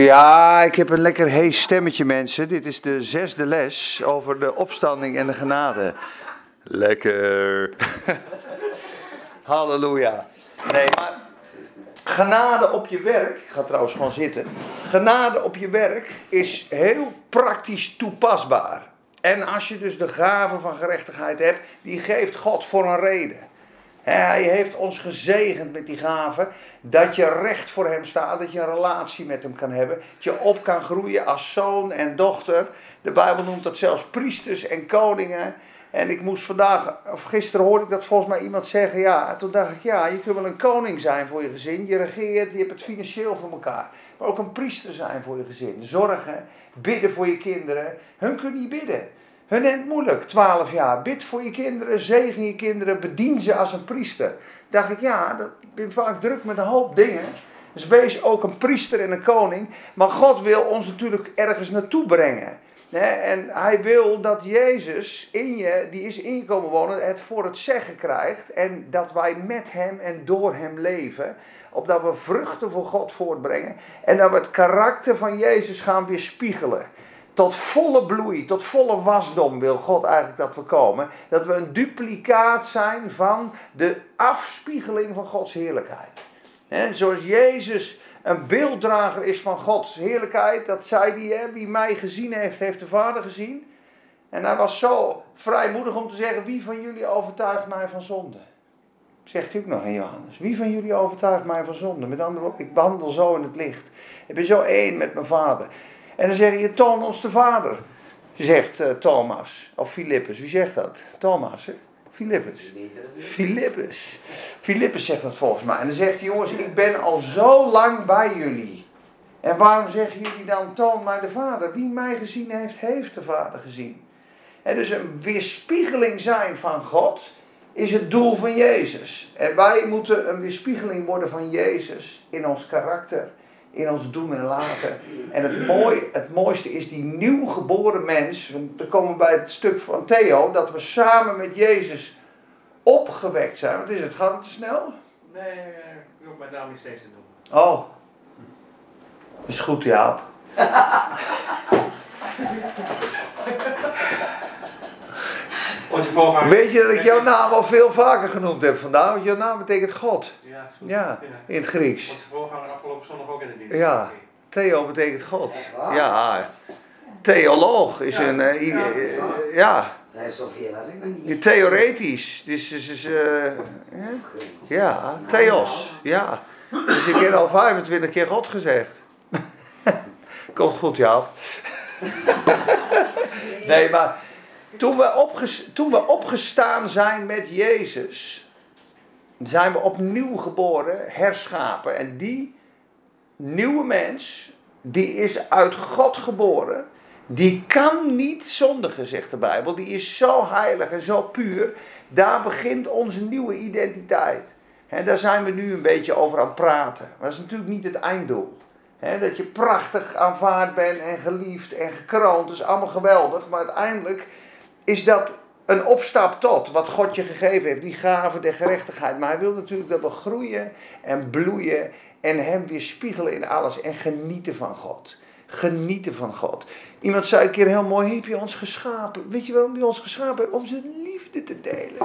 Ja, ik heb een lekker hees stemmetje, mensen. Dit is de zesde les over de opstanding en de genade. Lekker. Halleluja. Nee, maar genade op je werk, ik ga trouwens gewoon zitten. Genade op je werk is heel praktisch toepasbaar. En als je dus de gave van gerechtigheid hebt, die geeft God voor een reden. Hij heeft ons gezegend met die gave dat je recht voor hem staat, dat je een relatie met hem kan hebben, dat je op kan groeien als zoon en dochter. De Bijbel noemt dat zelfs priesters en koningen. En ik moest vandaag, of gisteren hoorde ik dat volgens mij iemand zeggen, ja, toen dacht ik, ja, je kunt wel een koning zijn voor je gezin, je regeert, je hebt het financieel voor elkaar. Maar ook een priester zijn voor je gezin, zorgen, bidden voor je kinderen. Hun kunnen niet bidden. Hun het moeilijk, 12 jaar. Bid voor je kinderen, zegen je kinderen, bedien ze als een priester. Dacht ik, ja, dat ben vaak druk met een hoop dingen. Dus wees ook een priester en een koning. Maar God wil ons natuurlijk ergens naartoe brengen. En hij wil dat Jezus in je, die is ingekomen wonen, het voor het zeggen krijgt. En dat wij met hem en door hem leven. Opdat we vruchten voor God voortbrengen. En dat we het karakter van Jezus gaan weerspiegelen tot volle bloei, tot volle wasdom wil God eigenlijk dat we komen. Dat we een duplicaat zijn van de afspiegeling van Gods heerlijkheid. zoals Jezus een beelddrager is van Gods heerlijkheid, dat zei hij, wie mij gezien heeft, heeft de Vader gezien. En hij was zo vrijmoedig om te zeggen, wie van jullie overtuigt mij van zonde? Zegt u ook nog in Johannes. Wie van jullie overtuigt mij van zonde? Met andere woorden, ik wandel zo in het licht. Ik ben zo één met mijn vader. En dan zeg je, toon ons de Vader, zegt uh, Thomas. Of Filippus, wie zegt dat? Thomas, hè? Filippus. Filippus. Filippus zegt dat volgens mij. En dan zegt hij, jongens, ik ben al zo lang bij jullie. En waarom zeggen jullie dan, toon mij de Vader? Wie mij gezien heeft, heeft de Vader gezien. En dus een weerspiegeling zijn van God is het doel van Jezus. En wij moeten een weerspiegeling worden van Jezus in ons karakter in ons doen en laten. En het, mooi, het mooiste is die nieuw geboren mens. Dan komen we bij het stuk van Theo. Dat we samen met Jezus opgewekt zijn. Wat is het? Gaat het te snel? Nee, ik hoef mijn naam niet steeds te doen. Oh. Is goed, Jaap. Weet je dat ik jouw naam al veel vaker genoemd heb vandaag? Want jouw naam betekent God. Ja, ja in het Grieks. Onze voorganger afgelopen zondag ook in het dienst. Ja, Theo betekent God. Ja, theoloog is een. Uh, ja. Zoveel was ik nog niet. Theoretisch. Dus, dus, dus uh, ja, Theos. Ja. Dus ik heb al 25 keer God gezegd. Komt goed, Jaap. nee, maar toen we, toen we opgestaan zijn met Jezus, zijn we opnieuw geboren, herschapen. En die nieuwe mens, die is uit God geboren. Die kan niet zondigen, zegt de Bijbel. Die is zo heilig en zo puur. Daar begint onze nieuwe identiteit. En daar zijn we nu een beetje over aan het praten. Maar dat is natuurlijk niet het einddoel. dat je prachtig aanvaard bent en geliefd en gekroond. Dat is allemaal geweldig. Maar uiteindelijk is dat een opstap tot wat God je gegeven heeft, die gave der gerechtigheid. Maar hij wil natuurlijk dat we groeien en bloeien en hem weer spiegelen in alles en genieten van God. Genieten van God. Iemand zei een keer heel mooi, heb je ons geschapen? Weet je waarom hij ons geschapen heeft? Om zijn liefde te delen.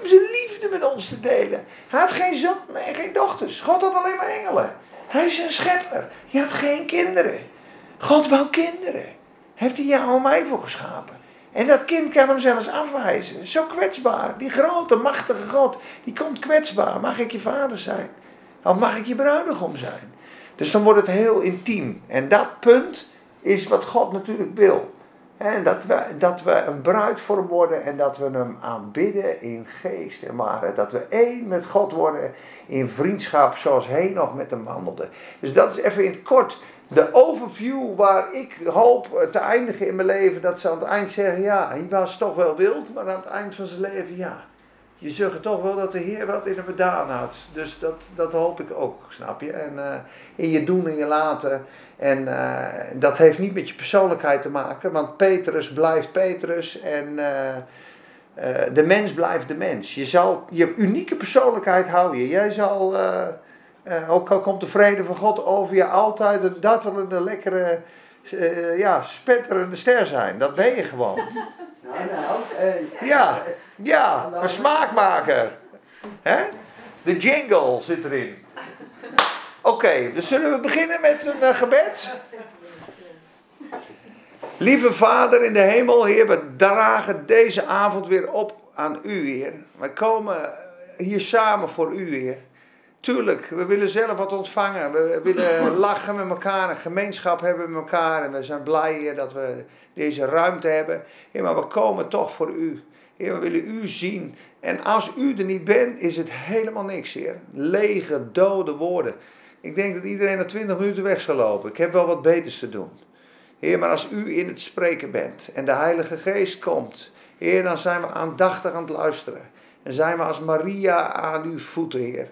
Om zijn liefde met ons te delen. Hij had geen zoon en geen dochters. God had alleen maar engelen. Hij is een schepper. Je had geen kinderen. God wou kinderen. Heeft hij jou en mij voor geschapen. En dat kind kan hem zelfs afwijzen. Zo kwetsbaar. Die grote, machtige God, die komt kwetsbaar. Mag ik je vader zijn? Of mag ik je bruidegom zijn? Dus dan wordt het heel intiem. En dat punt is wat God natuurlijk wil. Dat we, dat we een bruid voor hem worden en dat we hem aanbidden in geest en waarheid. Dat we één met God worden in vriendschap zoals hij nog met hem wandelde. Dus dat is even in het kort de overview waar ik hoop te eindigen in mijn leven, dat ze aan het eind zeggen, ja, hij was toch wel wild, maar aan het eind van zijn leven, ja. Je zegt toch wel dat de Heer wat in hem gedaan had. Dus dat, dat hoop ik ook, snap je? En uh, in je doen en je laten. En uh, dat heeft niet met je persoonlijkheid te maken, want Petrus blijft Petrus en uh, de mens blijft de mens. Je zal je unieke persoonlijkheid houden. Jij zal Uh, ook al komt de vrede van God over je altijd een lekkere, uh, ja, spetterende ster zijn. Dat ben je gewoon. Nou, nou. Uh, ja, ja, een smaakmaker. Hè? De jingle zit erin. Oké, dus zullen we beginnen met een gebed? Lieve Vader in de hemel, Heer, we dragen deze avond weer op aan U, Heer. Wij komen hier samen voor U, Heer. Tuurlijk, we willen zelf wat ontvangen. We willen lachen met elkaar, een gemeenschap hebben met elkaar. En we zijn blij, dat we deze ruimte hebben. Heer, maar we komen toch voor U. Heer, we willen U zien. En als U er niet bent, is het helemaal niks, Heer. Lege, dode woorden. Ik denk dat iedereen na twintig minuten weg zal lopen. Ik heb wel wat beters te doen. Heer, maar als u in het spreken bent en de Heilige Geest komt, Heer, dan zijn we aandachtig aan het luisteren. En zijn we als Maria aan uw voeten, Heer.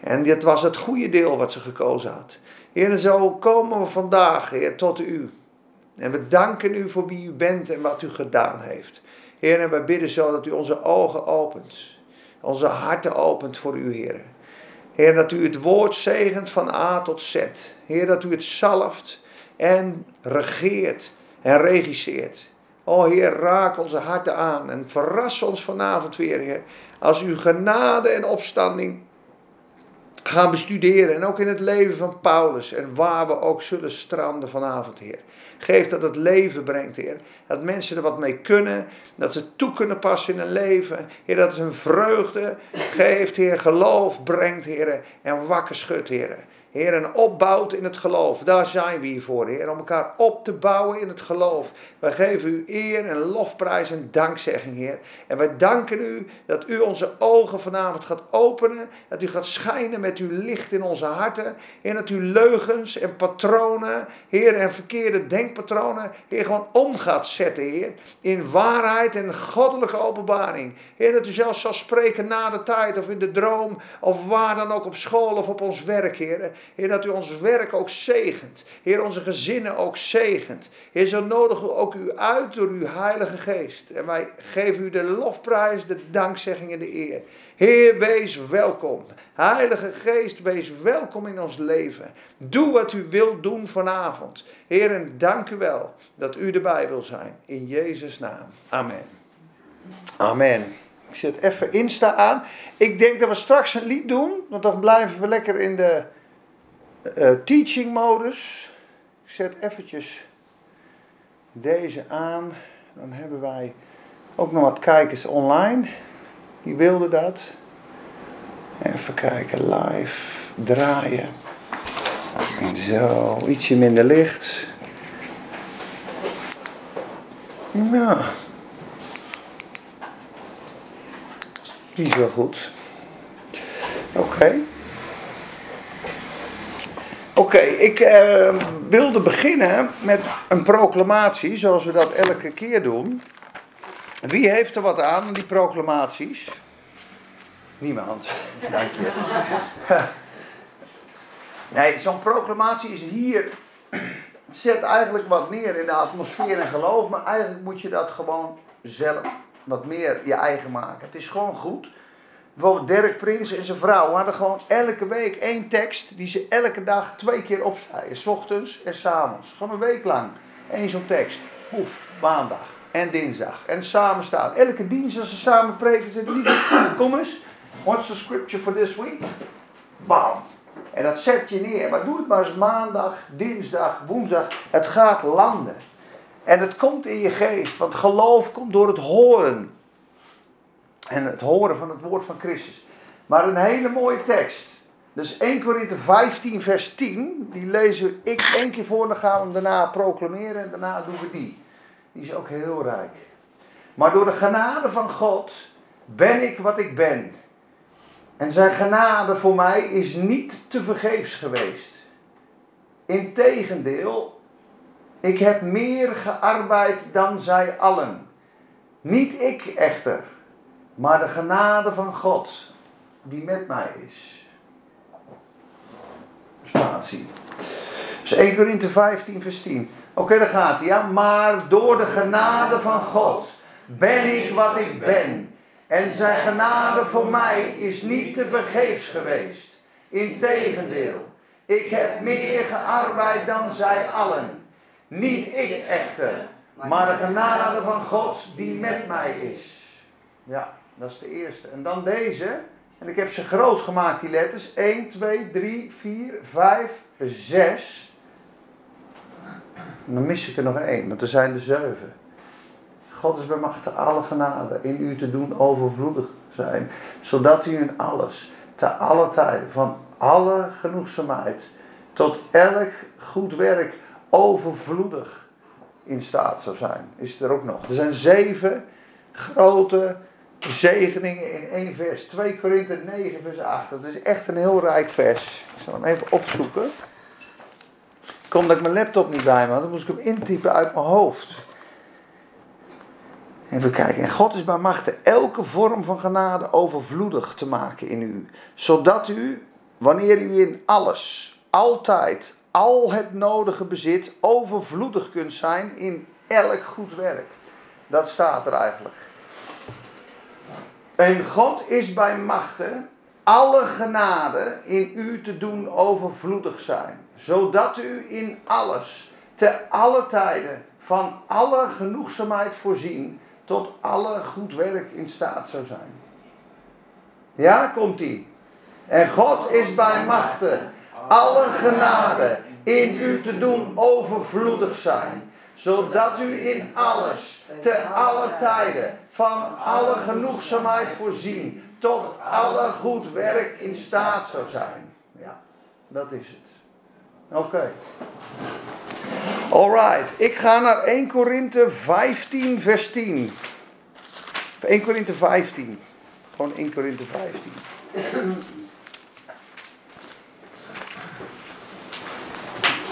En dit was het goede deel wat ze gekozen had. Heer, zo komen we vandaag, Heer, tot u. En we danken u voor wie u bent en wat u gedaan heeft. Heer, en we bidden zo dat u onze ogen opent. Onze harten opent voor u, Heer. Heer, dat u het woord zegent van A tot Z. Heer, dat u het zalft en regeert en regisseert. O Heer, raak onze harten aan en verras ons vanavond weer, Heer. Als uw genade en opstanding gaan bestuderen. En ook in het leven van Paulus en waar we ook zullen stranden vanavond, Heer. Geef dat het leven brengt, Heer. Dat mensen er wat mee kunnen. Dat ze toe kunnen passen in hun leven. Heer, dat het hun vreugde geeft, Heer. Geloof brengt, Heer. En wakker schudt, Heer. Heer, en opbouwt in het geloof. Daar zijn we hier voor, Heer. Om elkaar op te bouwen in het geloof. Wij geven u eer en lofprijs en dankzegging, Heer. En wij danken u dat u onze ogen vanavond gaat openen. Dat u gaat schijnen met uw licht in onze harten. Heer, dat u leugens en patronen, Heer, en verkeerde denkpatronen, Heer, gewoon om gaat zetten, Heer. In waarheid en goddelijke openbaring. Heer, dat u zelfs zal spreken na de tijd of in de droom. Of waar dan ook op school of op ons werk, Heer. Heer, dat u ons werk ook zegent. Heer, onze gezinnen ook zegent. Heer, zo nodigen we ook u uit door uw Heilige Geest. En wij geven u de lofprijs, de dankzegging en de eer. Heer, wees welkom. Heilige Geest, wees welkom in ons leven. Doe wat u wilt doen vanavond. Heer, en dank u wel dat u erbij wil zijn. In Jezus' naam. Amen. Amen. Ik zet even Insta aan. Ik denk dat we straks een lied doen, want dan blijven we lekker in de uh, teaching modus. Ik zet eventjes deze aan. Dan hebben wij ook nog wat kijkers online. Die wilden dat. Even kijken, live draaien. Zo, ietsje minder licht. Ja. Die is wel goed. Oké. Oké, ik uh, wilde beginnen met een proclamatie, zoals we dat elke keer doen. Wie heeft er wat aan, die proclamaties? Niemand, dank. Nee, zo'n proclamatie is hier. Zet eigenlijk wat neer in de atmosfeer en geloof, maar eigenlijk moet je dat gewoon zelf wat meer je eigen maken. Het is gewoon goed Bijvoorbeeld Dirk Prins en zijn vrouw hadden gewoon elke week één tekst die ze elke dag twee keer opzeiden. S ochtends en s avonds. Gewoon een week lang. Eén zo'n tekst. Oef, maandag en dinsdag. En samen staat. Elke dienst als ze samen preken, zeggen kom eens. What's the scripture for this week? Bam. En dat zet je neer. Maar doe het maar eens maandag, dinsdag, woensdag. Het gaat landen. En het komt in je geest. Want geloof komt door het horen en het horen van het woord van Christus. Maar een hele mooie tekst. Dus 1 Korinthe 15 vers 10, die lezen ik één keer voor, dan gaan we hem daarna proclameren en daarna doen we die. Die is ook heel rijk. Maar door de genade van God ben ik wat ik ben. En zijn genade voor mij is niet te vergeefs geweest. Integendeel, ik heb meer gearbeid dan zij allen. Niet ik echter maar de genade van God die met mij is. Spatie. Dus 1 Korinthe 15 vers 10. Oké, daar gaat hij. Ja? Maar door de genade van God ben ik wat ik ben. En zijn genade voor mij is niet te vergeefs geweest. Integendeel, ik heb meer gearbeid dan zij allen. Niet ik echter, maar de genade van God die met mij is. Ja, dat is de eerste. En dan deze. En ik heb ze groot gemaakt, die letters. 1, 2, 3, 4, 5, 6. En dan mis ik er nog één, want er zijn er zeven. God is bij alle genade in u te doen overvloedig zijn, zodat u in alles, te alle tijden, van alle genoegzaamheid, tot elk goed werk overvloedig in staat zou zijn. Is er ook nog. Er zijn zeven grote zegeningen in één vers. 2 Korinthe 9 vers 8. Dat is echt een heel rijk vers. Ik zal hem even opzoeken. Kom dat ik mijn laptop niet bij me had, dan moest ik hem intypen uit mijn hoofd. Even kijken. En God is bij machte elke vorm van genade overvloedig te maken in u. Zodat u, wanneer u in alles, altijd, al het nodige bezit, overvloedig kunt zijn in elk goed werk. Dat staat er eigenlijk. En God is bij machte alle genade in u te doen overvloedig zijn. Zodat u in alles, te alle tijden, van alle genoegzaamheid voorzien, tot alle goed werk in staat zou zijn. Ja, komt ie. En God is bij machte alle genade in u te doen overvloedig zijn. Zodat u in alles, te alle tijden, van alle genoegzaamheid voorzien. Tot alle goed werk in staat zou zijn. Ja, dat is het. Oké. Alright, ik ga naar 1 Korinthe 15, vers 10. 1 Korinthe 15. Gewoon 1 Korinthe 15.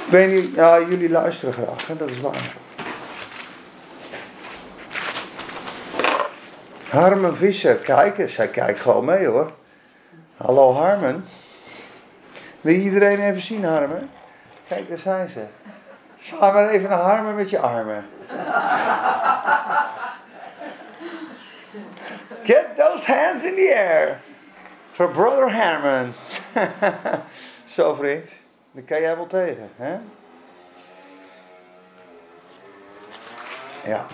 Ik weet niet, jullie luisteren graag, hè? dat is waar. Harmen Visser, kijk eens, hij kijkt gewoon mee hoor. Hallo Harmen. Wil iedereen even zien, Harmen? Kijk, daar zijn ze. Sla maar even naar Harmen met je armen. Get those hands in the air. For brother Harman. Zo vriend. Daar kan jij wel tegen, hè? Ja.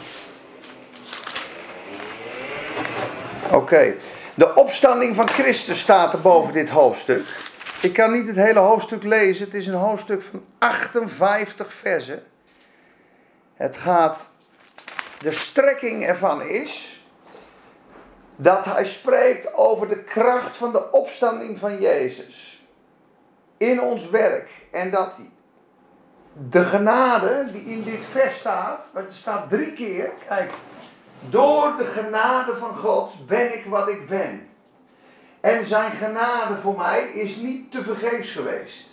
Oké. De opstanding van Christus staat er boven dit hoofdstuk. Ik kan niet het hele hoofdstuk lezen. Het is een hoofdstuk van 58 versen. Het gaat. De strekking ervan is. Dat hij spreekt over de kracht van de opstanding van Jezus in ons werk. En dat de genade die in dit vers staat, want er staat drie keer, kijk, door de genade van God ben ik wat ik ben. En zijn genade voor mij is niet te vergeefs geweest.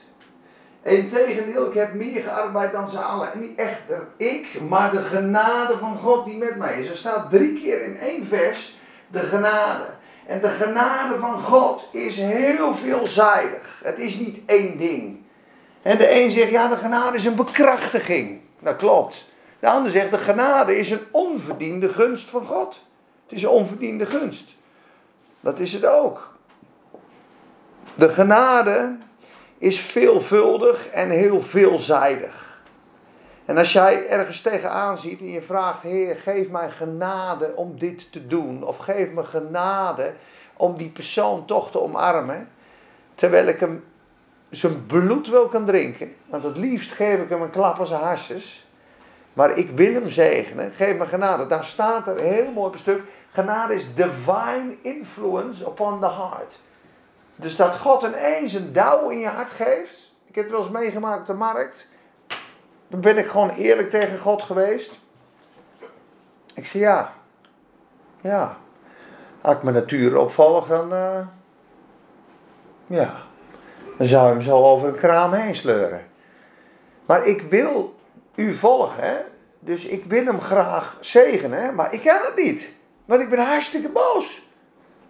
Integendeel, ik heb meer gearbeid dan ze allen. En niet echter ik, maar de genade van God die met mij is. Er staat drie keer in één vers de genade. En de genade van God is heel veelzijdig. Het is niet één ding. En de een zegt, ja, de genade is een bekrachtiging. Dat klopt. De ander zegt, de genade is een onverdiende gunst van God. Het is een onverdiende gunst. Dat is het ook. De genade is veelvuldig en heel veelzijdig. En als jij ergens tegenaan ziet en je vraagt, Heer, geef mij genade om dit te doen. Of geef me genade om die persoon toch te omarmen. Terwijl ik hem zijn bloed wil kan drinken. Want het liefst geef ik hem een klap aan zijn harses. Maar ik wil hem zegenen. Geef me genade. Daar staat er heel mooi op een stuk. Genade is divine influence upon the heart. Dus dat God ineens een douw in je hart geeft. Ik heb het wel eens meegemaakt op de markt. Dan ben ik gewoon eerlijk tegen God geweest. Ik zei ja. Ja. Als ik mijn natuur opvolg, dan. Uh, ja. Dan zou je hem zo over een kraam heen sleuren. Maar ik wil u volgen, hè? Dus ik wil hem graag zegenen, maar ik kan het niet. Want ik ben hartstikke boos.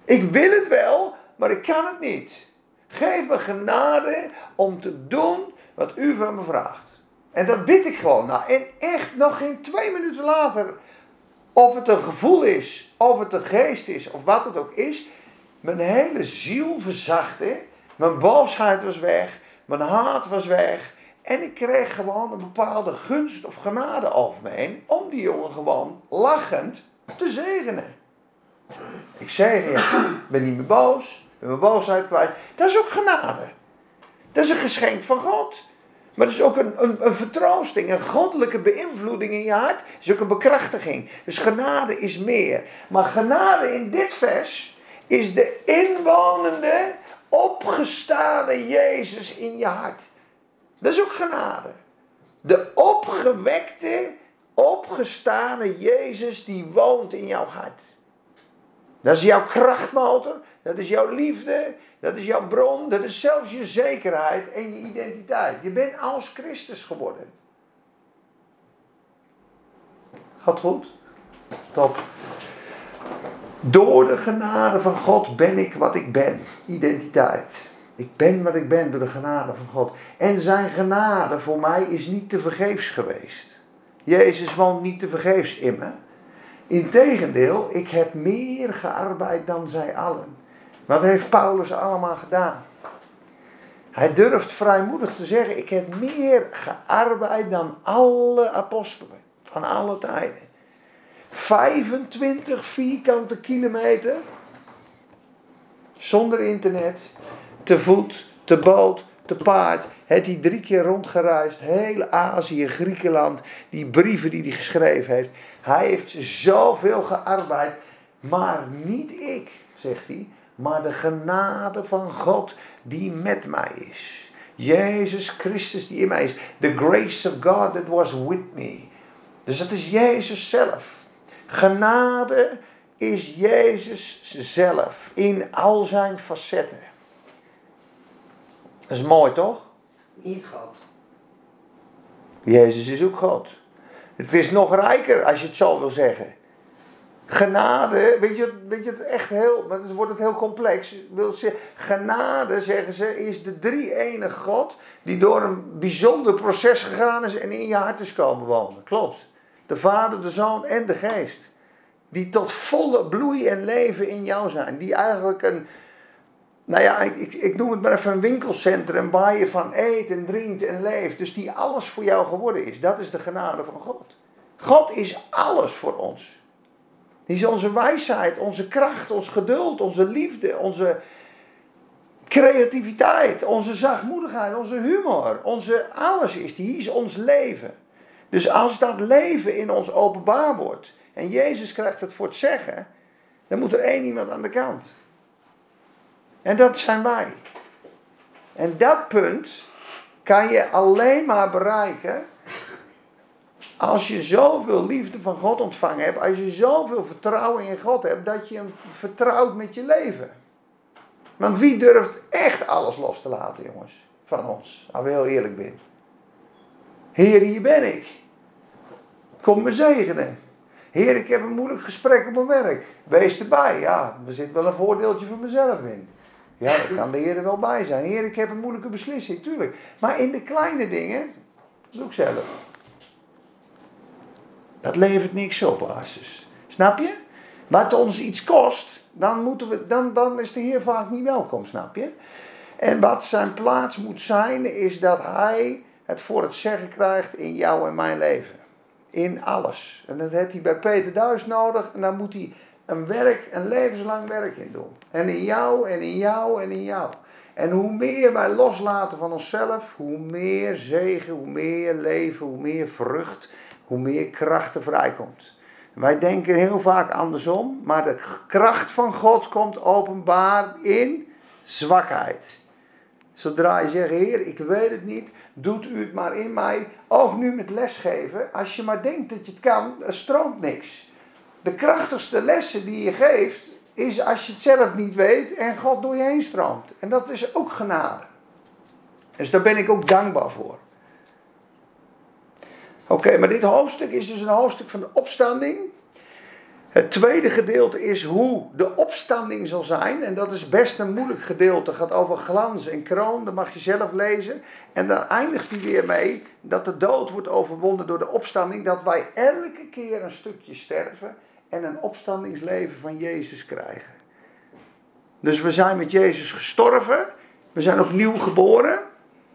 Ik wil het wel, maar ik kan het niet. Geef me genade om te doen wat u van me vraagt. En dat bid ik gewoon. Nou, en echt nog geen twee minuten later, of het een gevoel is, of het een geest is, of wat het ook is, mijn hele ziel verzachtte. Mijn boosheid was weg. Mijn haat was weg. En ik kreeg gewoon een bepaalde gunst of genade over me heen. Om die jongen gewoon lachend te zegenen. Ik zeg ik ben niet meer boos. Ben mijn boosheid kwijt. Dat is ook genade. Dat is een geschenk van God. Maar dat is ook een, een, een vertroosting, een goddelijke beïnvloeding in je hart. Dat is ook een bekrachtiging. Dus genade is meer. Maar genade in dit vers is de inwonende, opgestane Jezus in je hart. Dat is ook genade. De opgewekte, opgestane Jezus die woont in jouw hart. Dat is jouw krachtmotor, dat is jouw liefde, dat is jouw bron, dat is zelfs je zekerheid en je identiteit. Je bent als Christus geworden. Gaat goed? Top. Door de genade van God ben ik wat ik ben. Identiteit. Ik ben wat ik ben door de genade van God. En zijn genade voor mij is niet te vergeefs geweest. Jezus woont niet te vergeefs in me. Integendeel, ik heb meer gearbeid dan zij allen. Wat heeft Paulus allemaal gedaan? Hij durft vrijmoedig te zeggen: Ik heb meer gearbeid dan alle apostelen van alle tijden. 25 vierkante kilometer zonder internet, te voet, te boot, te paard. Het hij drie keer rondgereisd, heel Azië, Griekenland, die brieven die hij geschreven heeft. Hij heeft zoveel gearbeid, maar niet ik, zegt hij, maar de genade van God die met mij is. Jezus Christus die in mij is. The grace of God that was with me. Dus dat is Jezus zelf. Genade is Jezus zelf in al zijn facetten. Dat is mooi toch? Niet God. Jezus is ook God. Het is nog rijker als je het zo wil zeggen. Genade, weet je, weet je het echt heel, maar dan wordt het heel complex. Wil genade, zeggen ze, is de drie-enige God die door een bijzonder proces gegaan is en in je hart is komen wonen. Klopt. De Vader, de Zoon en de Geest. Die tot volle bloei en leven in jou zijn. Die eigenlijk een, nou ja, ik, ik, noem het maar even een winkelcentrum waar je van eet en drinkt en leeft. Dus die alles voor jou geworden is. Dat is de genade van God. God is alles voor ons. Die is onze wijsheid, onze kracht, ons geduld, onze liefde, onze creativiteit, onze zachtmoedigheid, onze humor, onze alles is die. is ons leven. Dus als dat leven in ons openbaar wordt en Jezus krijgt het voor het zeggen, dan moet er één iemand aan de kant. En dat zijn wij. En dat punt kan je alleen maar bereiken als je zoveel liefde van God ontvangen hebt, als je zoveel vertrouwen in God hebt, dat je hem vertrouwt met je leven. Want wie durft echt alles los te laten, jongens, van ons, als we heel eerlijk zijn. Heer, hier ben ik. Kom me zegenen. Heer, ik heb een moeilijk gesprek op mijn werk. Wees erbij. Ja, er zit wel een voordeeltje voor mezelf in. Ja, daar kan de Heer er wel bij zijn. Heer, ik heb een moeilijke beslissing, tuurlijk. Maar in de kleine dingen, doe ik zelf. Dat levert niks op, basis. Snap je? Wat ons iets kost, dan, moeten we, dan, dan is de Heer vaak niet welkom, snap je? En wat zijn plaats moet zijn, is dat Hij het voor het zeggen krijgt in jou en mijn leven. In alles. En dat heeft hij bij Peter Duis nodig. En dan moet hij een werk, een levenslang werk in doen. En in jou, en in jou, en in jou. En hoe meer wij loslaten van onszelf, hoe meer zegen, hoe meer leven, hoe meer vrucht hoe meer kracht er vrijkomt. Wij denken heel vaak andersom, maar de kracht van God komt openbaar in zwakheid. Zodra je zegt, Heer, ik weet het niet, doet u het maar in mij. Ook nu met lesgeven, als je maar denkt dat je het kan, er stroomt niks. De krachtigste lessen die je geeft, is als je het zelf niet weet en God door je heen stroomt. En dat is ook genade. Dus daar ben ik ook dankbaar voor. Oké, maar dit hoofdstuk is dus een hoofdstuk van de opstanding. Het tweede gedeelte is hoe de opstanding zal zijn. En dat is best een moeilijk gedeelte. Het gaat over glans en kroon. Dat mag je zelf lezen. En dan eindigt hij weer mee dat de dood wordt overwonnen door de opstanding. Dat wij elke keer een stukje sterven en een opstandingsleven van Jezus krijgen. Dus we zijn met Jezus gestorven We zijn opnieuw geboren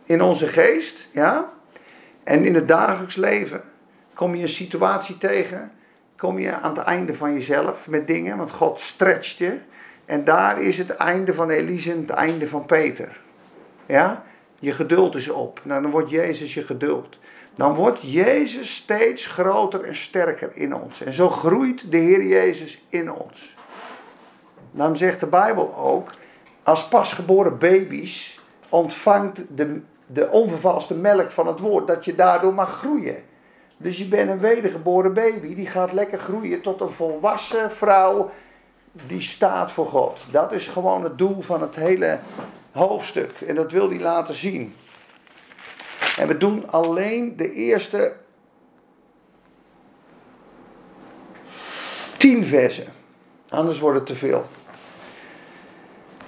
in onze geest, ja. En in het dagelijks leven kom je een situatie tegen, kom je aan het einde van jezelf met dingen, want God stretcht je. En daar is het einde van Elise en het einde van Peter. Ja, je geduld is op. Nou, dan wordt Jezus je geduld. Dan wordt Jezus steeds groter en sterker in ons. En zo groeit de Heer Jezus in ons. Dan zegt de Bijbel ook, als pasgeboren baby's ontvangt de, de onvervalste melk van het woord, dat je daardoor mag groeien. Dus je bent een wedergeboren baby, die gaat lekker groeien tot een volwassen vrouw die staat voor God. Dat is gewoon het doel van het hele hoofdstuk. En dat wil hij laten zien. En we doen alleen de eerste tien versen. Anders wordt het te veel.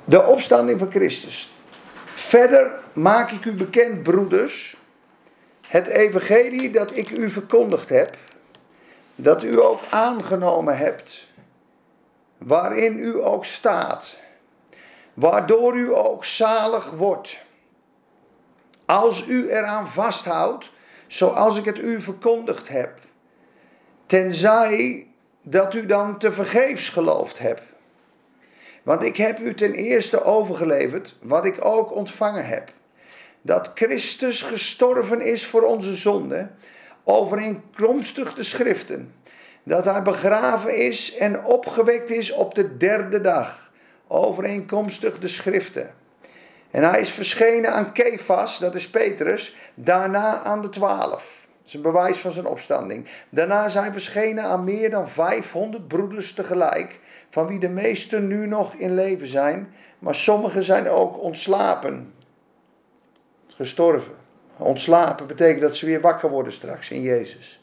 De opstanding van Christus. Verder maak ik u bekend, broeders, het evangelie dat ik u verkondigd heb, dat u ook aangenomen hebt, waarin u ook staat, waardoor u ook zalig wordt. Als u eraan vasthoudt, zoals ik het u verkondigd heb, tenzij dat u dan te vergeefs geloofd hebt. Want ik heb u ten eerste overgeleverd wat ik ook ontvangen heb. Dat Christus gestorven is voor onze zonde, overeenkomstig de schriften. Dat hij begraven is en opgewekt is op de derde dag, overeenkomstig de schriften. En hij is verschenen aan Kefas, dat is Petrus, daarna aan de twaalf. Dat is een bewijs van zijn opstanding. Daarna zijn verschenen aan meer dan 500 broeders tegelijk van wie de meesten nu nog in leven zijn, maar sommigen zijn ook ontslapen, gestorven. Ontslapen betekent dat ze weer wakker worden straks in Jezus.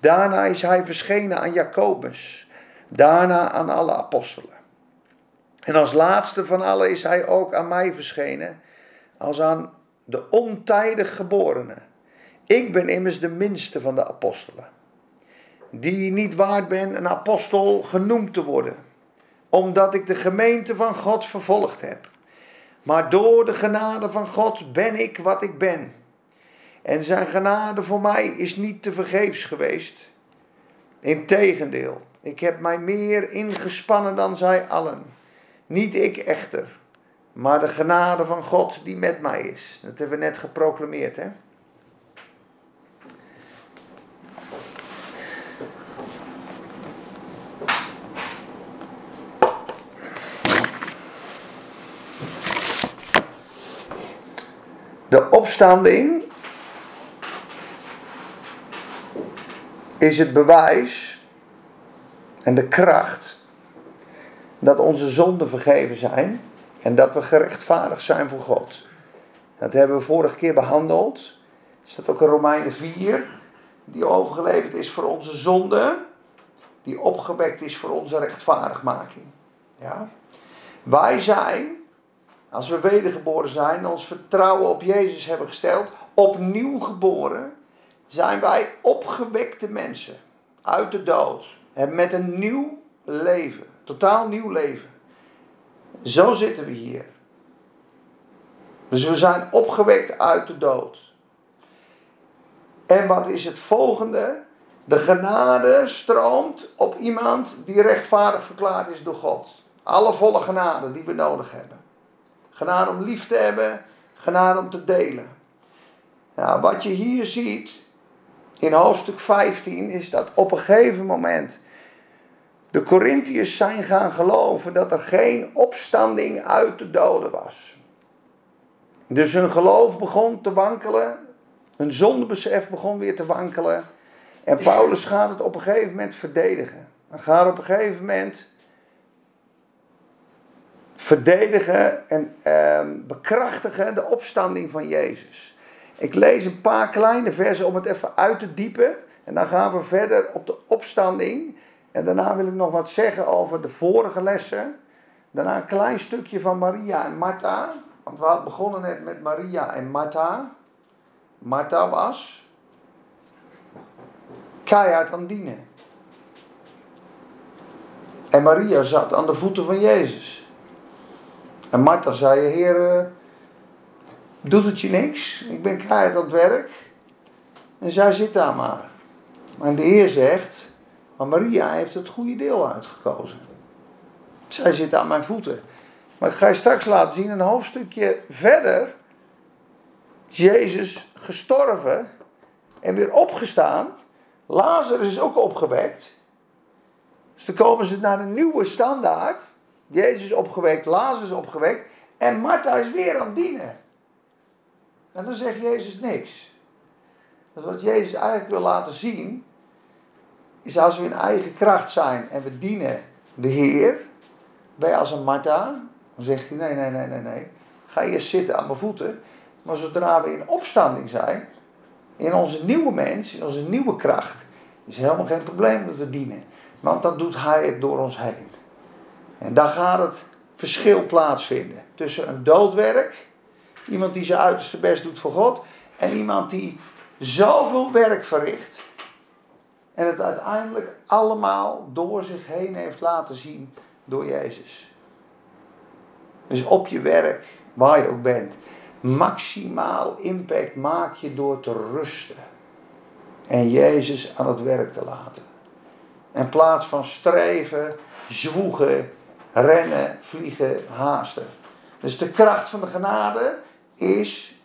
Daarna is hij verschenen aan Jacobus, daarna aan alle apostelen. En als laatste van allen is hij ook aan mij verschenen, als aan de ontijdig geborene. Ik ben immers de minste van de apostelen, die niet waard ben een apostel genoemd te worden omdat ik de gemeente van God vervolgd heb. Maar door de genade van God ben ik wat ik ben. En zijn genade voor mij is niet te vergeefs geweest. Integendeel, ik heb mij meer ingespannen dan zij allen. Niet ik echter, maar de genade van God die met mij is. Dat hebben we net geproclameerd, hè? De opstanding is het bewijs en de kracht dat onze zonden vergeven zijn en dat we gerechtvaardigd zijn voor God. Dat hebben we vorige keer behandeld. Er staat ook in Romeinen 4, die overgeleverd is voor onze zonde, die opgewekt is voor onze rechtvaardigmaking. Ja? Wij zijn als we wedergeboren zijn, ons vertrouwen op Jezus hebben gesteld, opnieuw geboren, zijn wij opgewekte mensen uit de dood. En met een nieuw leven, totaal nieuw leven. Zo zitten we hier. Dus we zijn opgewekt uit de dood. En wat is het volgende? De genade stroomt op iemand die rechtvaardig verklaard is door God. Alle volle genade die we nodig hebben. Genade om lief te hebben, genade om te delen. Nou, wat je hier ziet in hoofdstuk 15 is dat op een gegeven moment de Corinthiërs zijn gaan geloven dat er geen opstanding uit de doden was. Dus hun geloof begon te wankelen, hun zondebesef begon weer te wankelen. En Paulus gaat het op een gegeven moment verdedigen. Hij gaat op een gegeven moment verdedigen en ehm, bekrachtigen de opstanding van Jezus. Ik lees een paar kleine versen om het even uit te diepen. En dan gaan we verder op de opstanding. En daarna wil ik nog wat zeggen over de vorige lessen. Daarna een klein stukje van Maria en Martha. Want we hadden begonnen net met Maria en Martha. Martha was keihard aan dienen. En Maria zat aan de voeten van Jezus. En Martha zei, Heer, Doet het je niks? Ik ben keihard aan het werk. En zij zit daar maar. Maar de Heer zegt, maar Maria heeft het goede deel uitgekozen. Zij zit aan mijn voeten. Maar ik ga je straks laten zien, een hoofdstukje verder. Jezus gestorven en weer opgestaan. Lazarus is ook opgewekt. Dus dan komen ze naar een nieuwe standaard. Jezus is opgewekt, Lazarus is opgewekt. En Martha is weer aan het dienen. En dan zegt Jezus niks. Dus wat Jezus eigenlijk wil laten zien, is als we in eigen kracht zijn en we dienen de Heer, je als een Martha, dan zegt hij nee, nee, nee, nee, nee. Ga eerst zitten aan mijn voeten. Maar zodra we in opstanding zijn, in onze nieuwe mens, in onze nieuwe kracht, is helemaal geen probleem dat we dienen. Want dan doet Hij het door ons heen. En dan gaat het verschil plaatsvinden tussen een doodwerk, iemand die zijn uiterste best doet voor God, en iemand die zoveel werk verricht en het uiteindelijk allemaal door zich heen heeft laten zien door Jezus. Dus op je werk, waar je ook bent, maximaal impact maak je door te rusten. En Jezus aan het werk te laten. In plaats van streven, zwoegen, rennen, vliegen, haasten. Dus de kracht van de genade is.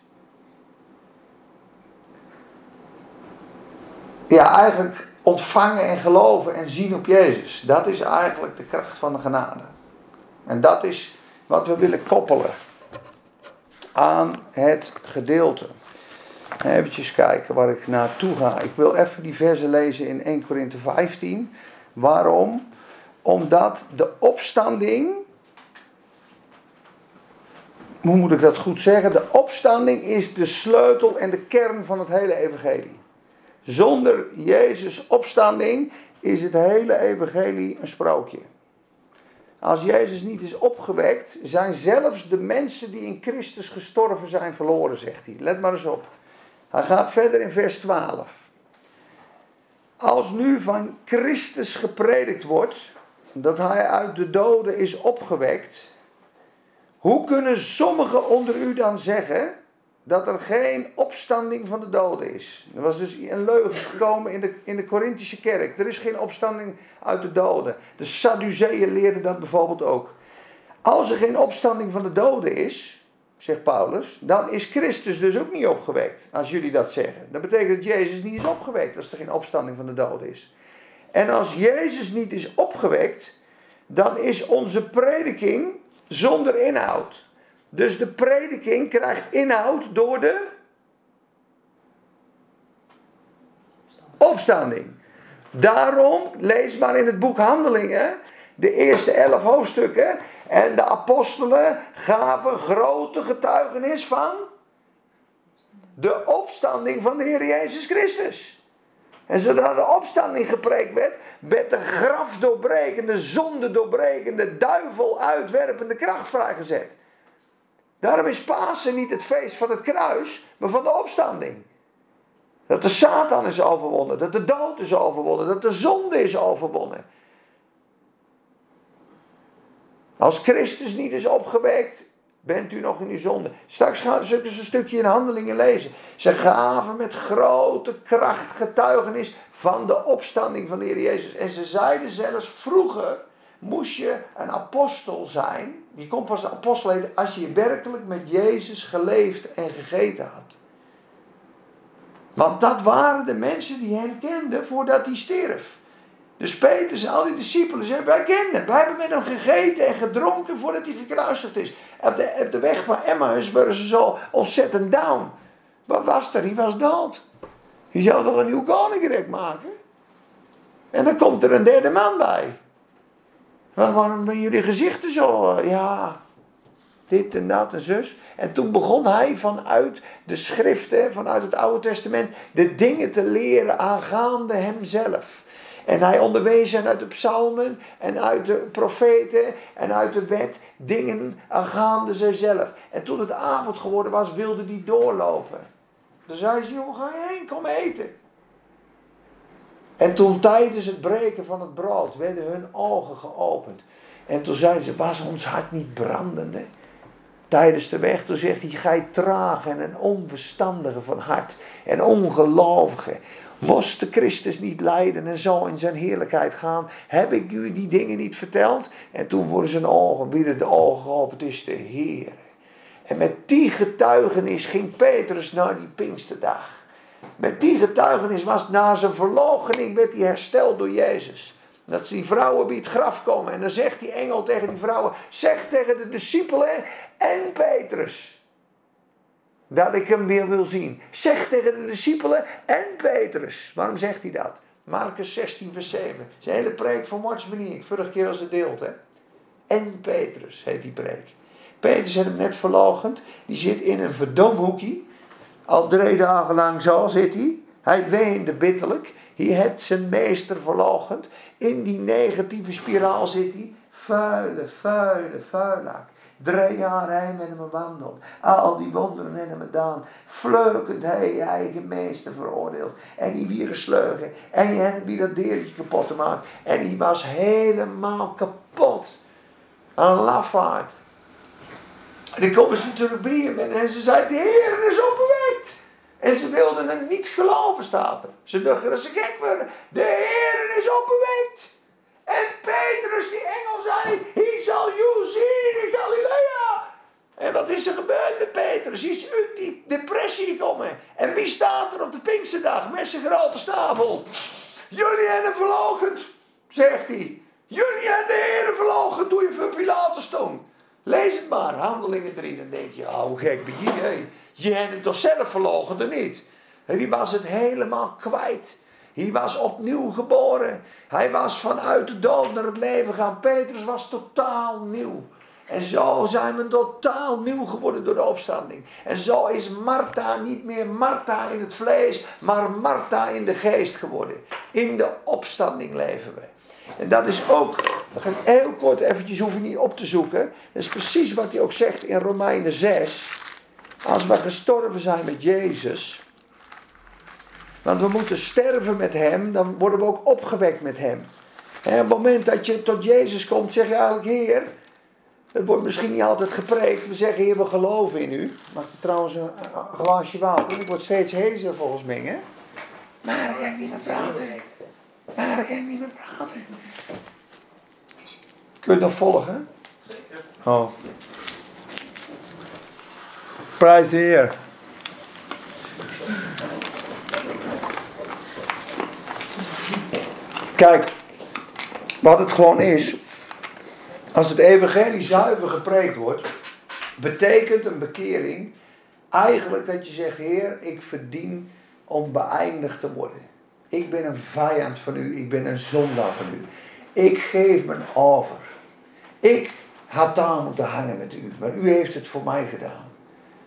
Ja, eigenlijk ontvangen en geloven en zien op Jezus. Dat is eigenlijk de kracht van de genade. En dat is wat we willen koppelen aan het gedeelte. Even kijken waar ik naartoe ga. Ik wil even die versen lezen in 1 Korinthe 15. Waarom? Omdat de opstanding. Hoe moet ik dat goed zeggen? De opstanding is de sleutel en de kern van het hele evangelie. Zonder Jezus' opstanding is het hele evangelie een sprookje. Als Jezus niet is opgewekt, zijn zelfs de mensen die in Christus gestorven zijn verloren, zegt hij. Let maar eens op. Hij gaat verder in vers 12. Als nu van Christus gepredikt wordt dat hij uit de doden is opgewekt, hoe kunnen sommigen onder u dan zeggen dat er geen opstanding van de doden is. Er was dus een leugen gekomen in de, in de Corinthische kerk. Er is geen opstanding uit de doden. De Sadduceeën leerden dat bijvoorbeeld ook. Als er geen opstanding van de doden is, zegt Paulus, dan is Christus dus ook niet opgewekt. Als jullie dat zeggen. Dat betekent dat Jezus niet is opgewekt als er geen opstanding van de doden is. En als Jezus niet is opgewekt, dan is onze prediking zonder inhoud. Dus de prediking krijgt inhoud door de opstanding. Daarom lees maar in het boek Handelingen de eerste elf hoofdstukken. En de apostelen gaven grote getuigenis van de opstanding van de Heer Jezus Christus. En zodra de opstanding gepreekt werd, werd de graf doorbrekende, zonde doorbrekende, duivel uitwerpende kracht vrijgezet. Daarom is Pasen niet het feest van het kruis, maar van de opstanding. Dat de Satan is overwonnen, dat de dood is overwonnen, dat de zonde is overwonnen. Als Christus niet is opgewekt, bent u nog in uw zonde. Straks gaan ze een stukje in handelingen lezen. Ze gaven met grote kracht getuigenis van de opstanding van de Heer Jezus. En ze zeiden zelfs vroeger moest je een apostel zijn. Je kon pas apostel als je werkelijk met Jezus geleefd en gegeten had. Want dat waren de mensen die hem kenden voordat hij stierf. Dus Petrus en al die discipelen zeiden, wij kenden Wij hebben met hem gegeten en gedronken voordat hij gekruisigd is. Op de, op de weg van Emmaus waren ze zo ontzettend down. Wat was er? Hij was dood. Je zou toch een nieuw koninkrijk maken? En dan komt er een derde man bij. Waarom ben jullie gezichten zo? Ja, dit en dat en zus. En toen begon hij vanuit de schriften, vanuit het Oude Testament, de dingen te leren aangaande hemzelf. En hij onderwees hen uit de psalmen en uit de profeten en uit de wet dingen aangaande zichzelf. En toen het avond geworden was, wilde hij doorlopen. Toen zei ze, jongen, ga je heen, kom eten. En toen tijdens het breken van het brood werden hun ogen geopend. En toen zeiden ze, was ons hart niet brandende? tijdens de weg. Toen zegt hij, gij traag en onverstandige van hart en ongelovige. Moest de Christus niet lijden en zo in zijn heerlijkheid gaan? Heb ik u die dingen niet verteld? En toen worden zijn ogen, weer de ogen geopend, is de Heer. En met die getuigenis ging Petrus naar die Pinksterdag. Met die getuigenis was na zijn verloochening werd hij hersteld door Jezus. Dat die vrouwen bij het graf komen. En dan zegt die engel tegen die vrouwen: Zeg tegen de discipelen en Petrus. Dat ik hem weer wil zien. Zeg tegen de discipelen en Petrus. Waarom zegt hij dat? Marcus 16, vers 7. Zijn hele preek van Ik vorige keer als het deelt. Hè? En Petrus heet die preek. Petrus heeft hem net verlogend. Die zit in een verdomhoekje. Al drie dagen lang zo zit hij. Hij weende bitterlijk. Hij heeft zijn meester verlogend. In die negatieve spiraal zit hij. Vuile, vuile, vuilaak. Drie jaar hij met hem wandelt. Al die wonderen in hem gedaan. Vleukend hij je eigen meester veroordeeld. En die weer sleugen. En je hebt wie dat deurtje kapot te maken. En die was helemaal kapot. Een lafaard. En dan komen ze natuurlijk bij hem en ze zei, de Heer is opgewekt. En ze wilden het niet geloven, staat er. Ze dachten dat ze gek werden. De Heer is opgewekt. En Petrus, die engel, zei, hij zal jou zien in Galilea. En wat is er gebeurd met Petrus? Hij is uit die depressie gekomen. En wie staat er op de Pinksterdag met zijn grote snavel? Jullie hebben hem verlogend, zegt hij. Jullie hebben de Heer verlogend doe je voor Pilatus toen. Lees het maar, Handelingen 3. Dan denk je, oh, hoe gek ben je? Je hebt hem toch zelf verlogen, er niet? Die was het helemaal kwijt. Hij was opnieuw geboren. Hij was vanuit de dood naar het leven gaan. Petrus was totaal nieuw. En zo zijn we totaal nieuw geworden door de opstanding. En zo is Martha niet meer Martha in het vlees, maar Martha in de geest geworden. In de opstanding leven we. En dat is ook, we gaan heel kort eventjes, hoeven niet op te zoeken. Dat is precies wat hij ook zegt in Romeinen 6. Als we gestorven zijn met Jezus, want we moeten sterven met Hem, dan worden we ook opgewekt met Hem. En op het moment dat je tot Jezus komt, zeg je eigenlijk, Heer, het wordt misschien niet altijd gepreekt. We zeggen, Heer, we geloven in U. Mag je trouwens een, glaasje water? Ik word steeds hezer volgens mij, hè? Maar ik kan niet meer praten. Maar ik kan niet meer praten. Kun je het nog volgen? Zeker. Oh. Prijs de Heer. Kijk, wat het gewoon is, als het evangelie zuiver gepreekt wordt, betekent een bekering eigenlijk dat je zegt, Heer, ik verdien om beëindigd te worden. Ik ben een vijand van u, ik ben een zondaar van u. Ik geef me over. Ik had daar moeten hangen met u, maar u heeft het voor mij gedaan.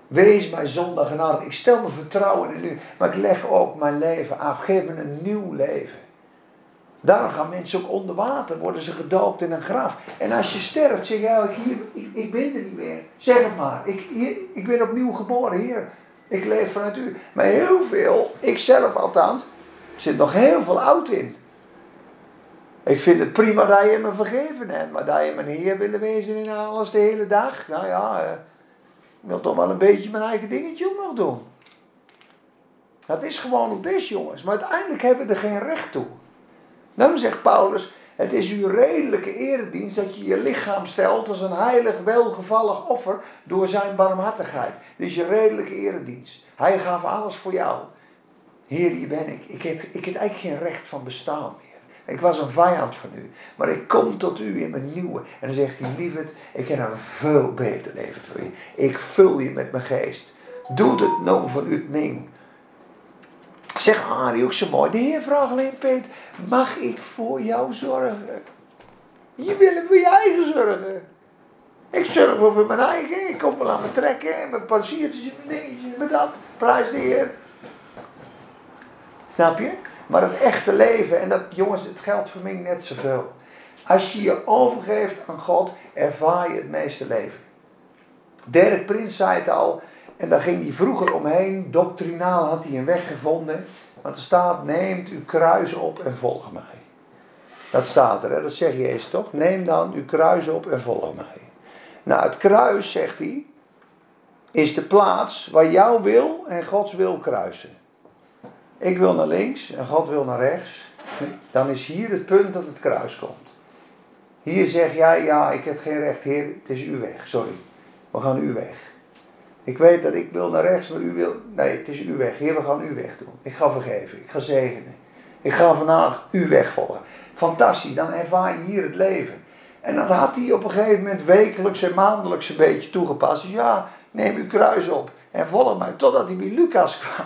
Wees mij zondag en Ik stel mijn vertrouwen in u, maar ik leg ook mijn leven af. Geef me een nieuw leven. Daar gaan mensen ook onder water, worden ze gedoopt in een graf. En als je sterft, zeg je eigenlijk hier, ik, ik ben er niet meer. Zeg het maar, ik, ik ben opnieuw geboren, hier. Ik leef vanuit u. Maar heel veel, ik zelf althans, zit nog heel veel oud in. Ik vind het prima dat je me vergeven hebt, maar dat je mijn Heer willen wezen in alles de hele dag. Nou ja, eh, ik wil toch wel een beetje mijn eigen dingetje ook nog doen. Dat is gewoon hoe het is, jongens. Maar uiteindelijk hebben we er geen recht toe. Dan zegt Paulus, het is uw redelijke eredienst dat je je lichaam stelt als een heilig, welgevallig offer door zijn barmhartigheid. Dit is je redelijke eredienst. Hij gaf alles voor jou. Heer, hier ben ik. Ik heb, ik heb eigenlijk geen recht van bestaan. Ik was een vijand van u. Maar ik kom tot u in mijn nieuwe. En dan zegt hij, lieverd, ik heb een veel beter leven voor je. Ik vul je met mijn geest. Doe het nou van u ming. Zeg Arie ook zo mooi. De Heer vraagt alleen Peter, mag ik voor jou zorgen? Je wil voor je eigen zorgen. Ik zorg voor mijn eigen. Ik kom wel aan me trekken. Mijn passiertjes en mijn dingetjes. Met dat. Prijs de Heer. Snap je? Maar het echte leven, en dat jongens, het geldt voor net zoveel. Als je je overgeeft aan God, ervaar je het meeste leven. Dirk Prins zei het al, en daar ging hij vroeger omheen. Doctrinaal had hij een weg gevonden. Want er staat, neemt uw kruis op en volg mij. Dat staat er, hè? dat zegt Jezus toch? Neem dan uw kruis op en volg mij. Nou, het kruis, zegt hij, is de plaats waar jouw wil en Gods wil kruisen. Ik wil naar links en God wil naar rechts. Dan is hier het punt dat het kruis komt. Hier zeg jij, ja, ik heb geen recht, Heer, het is uw weg, sorry. We gaan uw weg. Ik weet dat ik wil naar rechts, maar u wil. Nee, het is uw weg. Heer, we gaan uw weg doen. Ik ga vergeven. Ik ga zegenen. Ik ga vandaag uw weg volgen. Fantastisch, dan ervaar je hier het leven. En dat had hij op een gegeven moment wekelijks en maandelijks een beetje toegepast. Dus ja, neem uw kruis op en volg mij. Totdat hij bij Lucas kwam.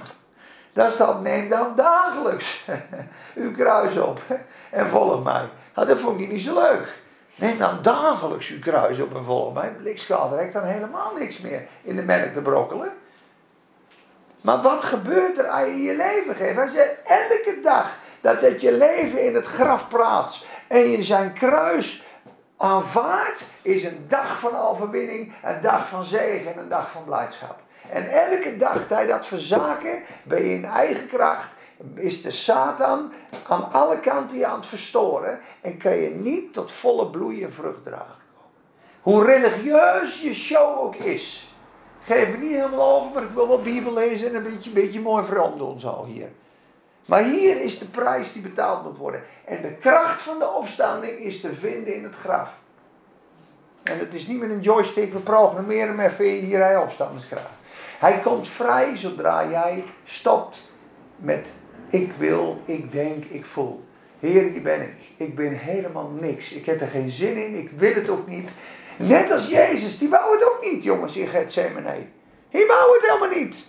Daar staat, neem dan dagelijks uw kruis op en volg mij. Nou, dat vond hij niet zo leuk. Neem dan dagelijks uw kruis op en volg mij. Blikschade heeft dan helemaal niks meer in de melk te brokkelen. Maar wat gebeurt er als je je leven geeft? Als je elke dag dat het je leven in het graf praat en je zijn kruis aanvaardt, is een dag van overwinning, een dag van zegen en een dag van blijdschap. En elke dag dat je dat verzaken, ben je in eigen kracht, is de Satan aan alle kanten je aan het verstoren en kan je niet tot volle bloei en vrucht dragen. Hoe religieus je show ook is. Geef me niet helemaal over, maar ik wil wel Bijbel lezen en een beetje, beetje mooi doen zo hier. Maar hier is de prijs die betaald moet worden. En de kracht van de opstanding is te vinden in het graf. En het is niet met een joystick, we programmeren hem even hier hij opstandingskracht. Hij komt vrij zodra jij stopt met ik wil, ik denk, ik voel. Heer, hier ben ik. Ik ben helemaal niks. Ik heb er geen zin in. Ik wil het ook niet. Net als Jezus, die wou het ook niet, jongens, in Gethsemane. Hij wou het helemaal niet.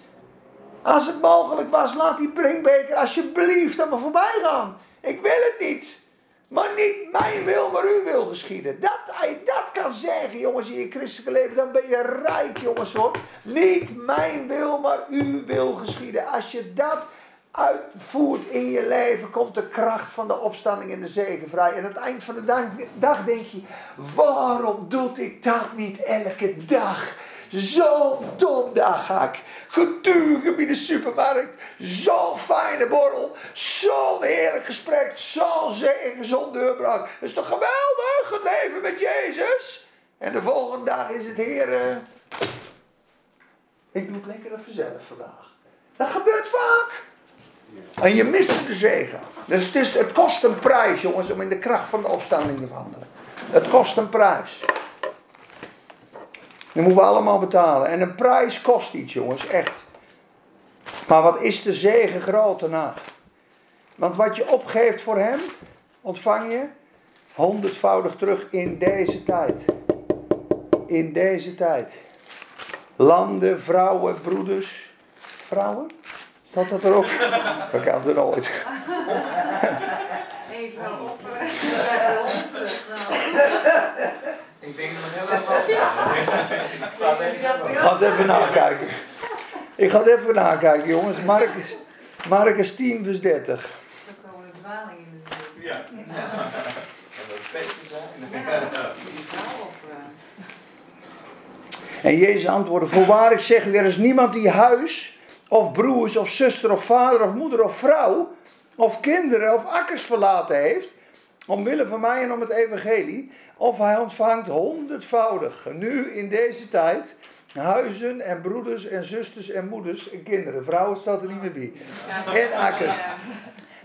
Als het mogelijk was, laat die drinkbeker alsjeblieft aan me voorbij gaan. Ik wil het niet. Maar niet mijn wil, maar uw wil geschieden. Dat, je dat kan zeggen, jongens, in je christelijke leven, dan ben je rijk, jongens hoor. Niet mijn wil, maar uw wil geschieden. Als je dat uitvoert in je leven, komt de kracht van de opstanding en de zegen vrij. En aan het eind van de dag, denk je, waarom doe ik dat niet elke dag? Zo'n dom dag ga ik. Getuigen bij de supermarkt. Zo'n fijne borrel. Zo'n heerlijk gesprek. Zo'n zegen, zo'n deurbraak. Het is toch geweldig, het leven met Jezus? En de volgende dag is het Heer. Ik doe het lekker vanzelf vandaag. Dat gebeurt vaak. En je mist de zegen. Dus het, is, het kost een prijs, jongens, om in de kracht van de opstanding te wandelen. Het kost een prijs. Dat moeten we allemaal betalen. En een prijs kost iets, jongens, echt. Maar wat is de zegen groot daarna? Want wat je opgeeft voor hem, ontvang je honderdvoudig terug in deze tijd. In deze tijd. Landen, vrouwen, broeders. Vrouwen? Staat dat er ook? Dat kan er nooit. Even op. Ik denk dat het heel erg Ik ga het even nakijken. Ik ga het even nakijken, jongens. Marcus, Marcus 10, vers 30. Er komen een dwaling in de buurt. Ja. Zijn. En Jezus antwoordde: Voorwaar, ik zeg u, er is niemand die huis, of broers, of zuster, of vader, of moeder, of vrouw, of kinderen, of akkers verlaten heeft. Omwille van mij en om het evangelie. Of hij ontvangt honderdvoudig, nu in deze tijd, huizen en broeders en zusters en moeders en kinderen. Vrouwen staat er niet meer bij. En akkers.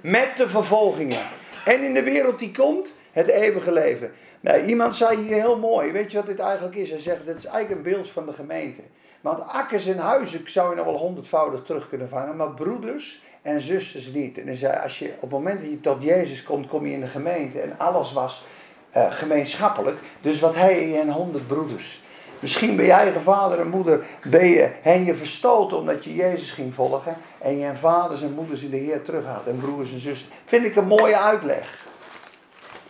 Met de vervolgingen. En in de wereld die komt, het eeuwige leven. Nou, iemand zei hier heel mooi, weet je wat dit eigenlijk is? Hij zegt, dit is eigenlijk een beeld van de gemeente. Want akkers en huizen zou je nog wel honderdvoudig terug kunnen vangen, maar broeders en zusters niet. En hij zei, als je op het moment dat je tot Jezus komt, kom je in de gemeente en alles was uh, gemeenschappelijk. Dus wat hij en honderd broeders. Misschien ben je eigen vader en moeder, ben je, hen je verstoten omdat je Jezus ging volgen. En je vaders en moeders in de Heer terughaalt. En broers en zussen. Vind ik een mooie uitleg.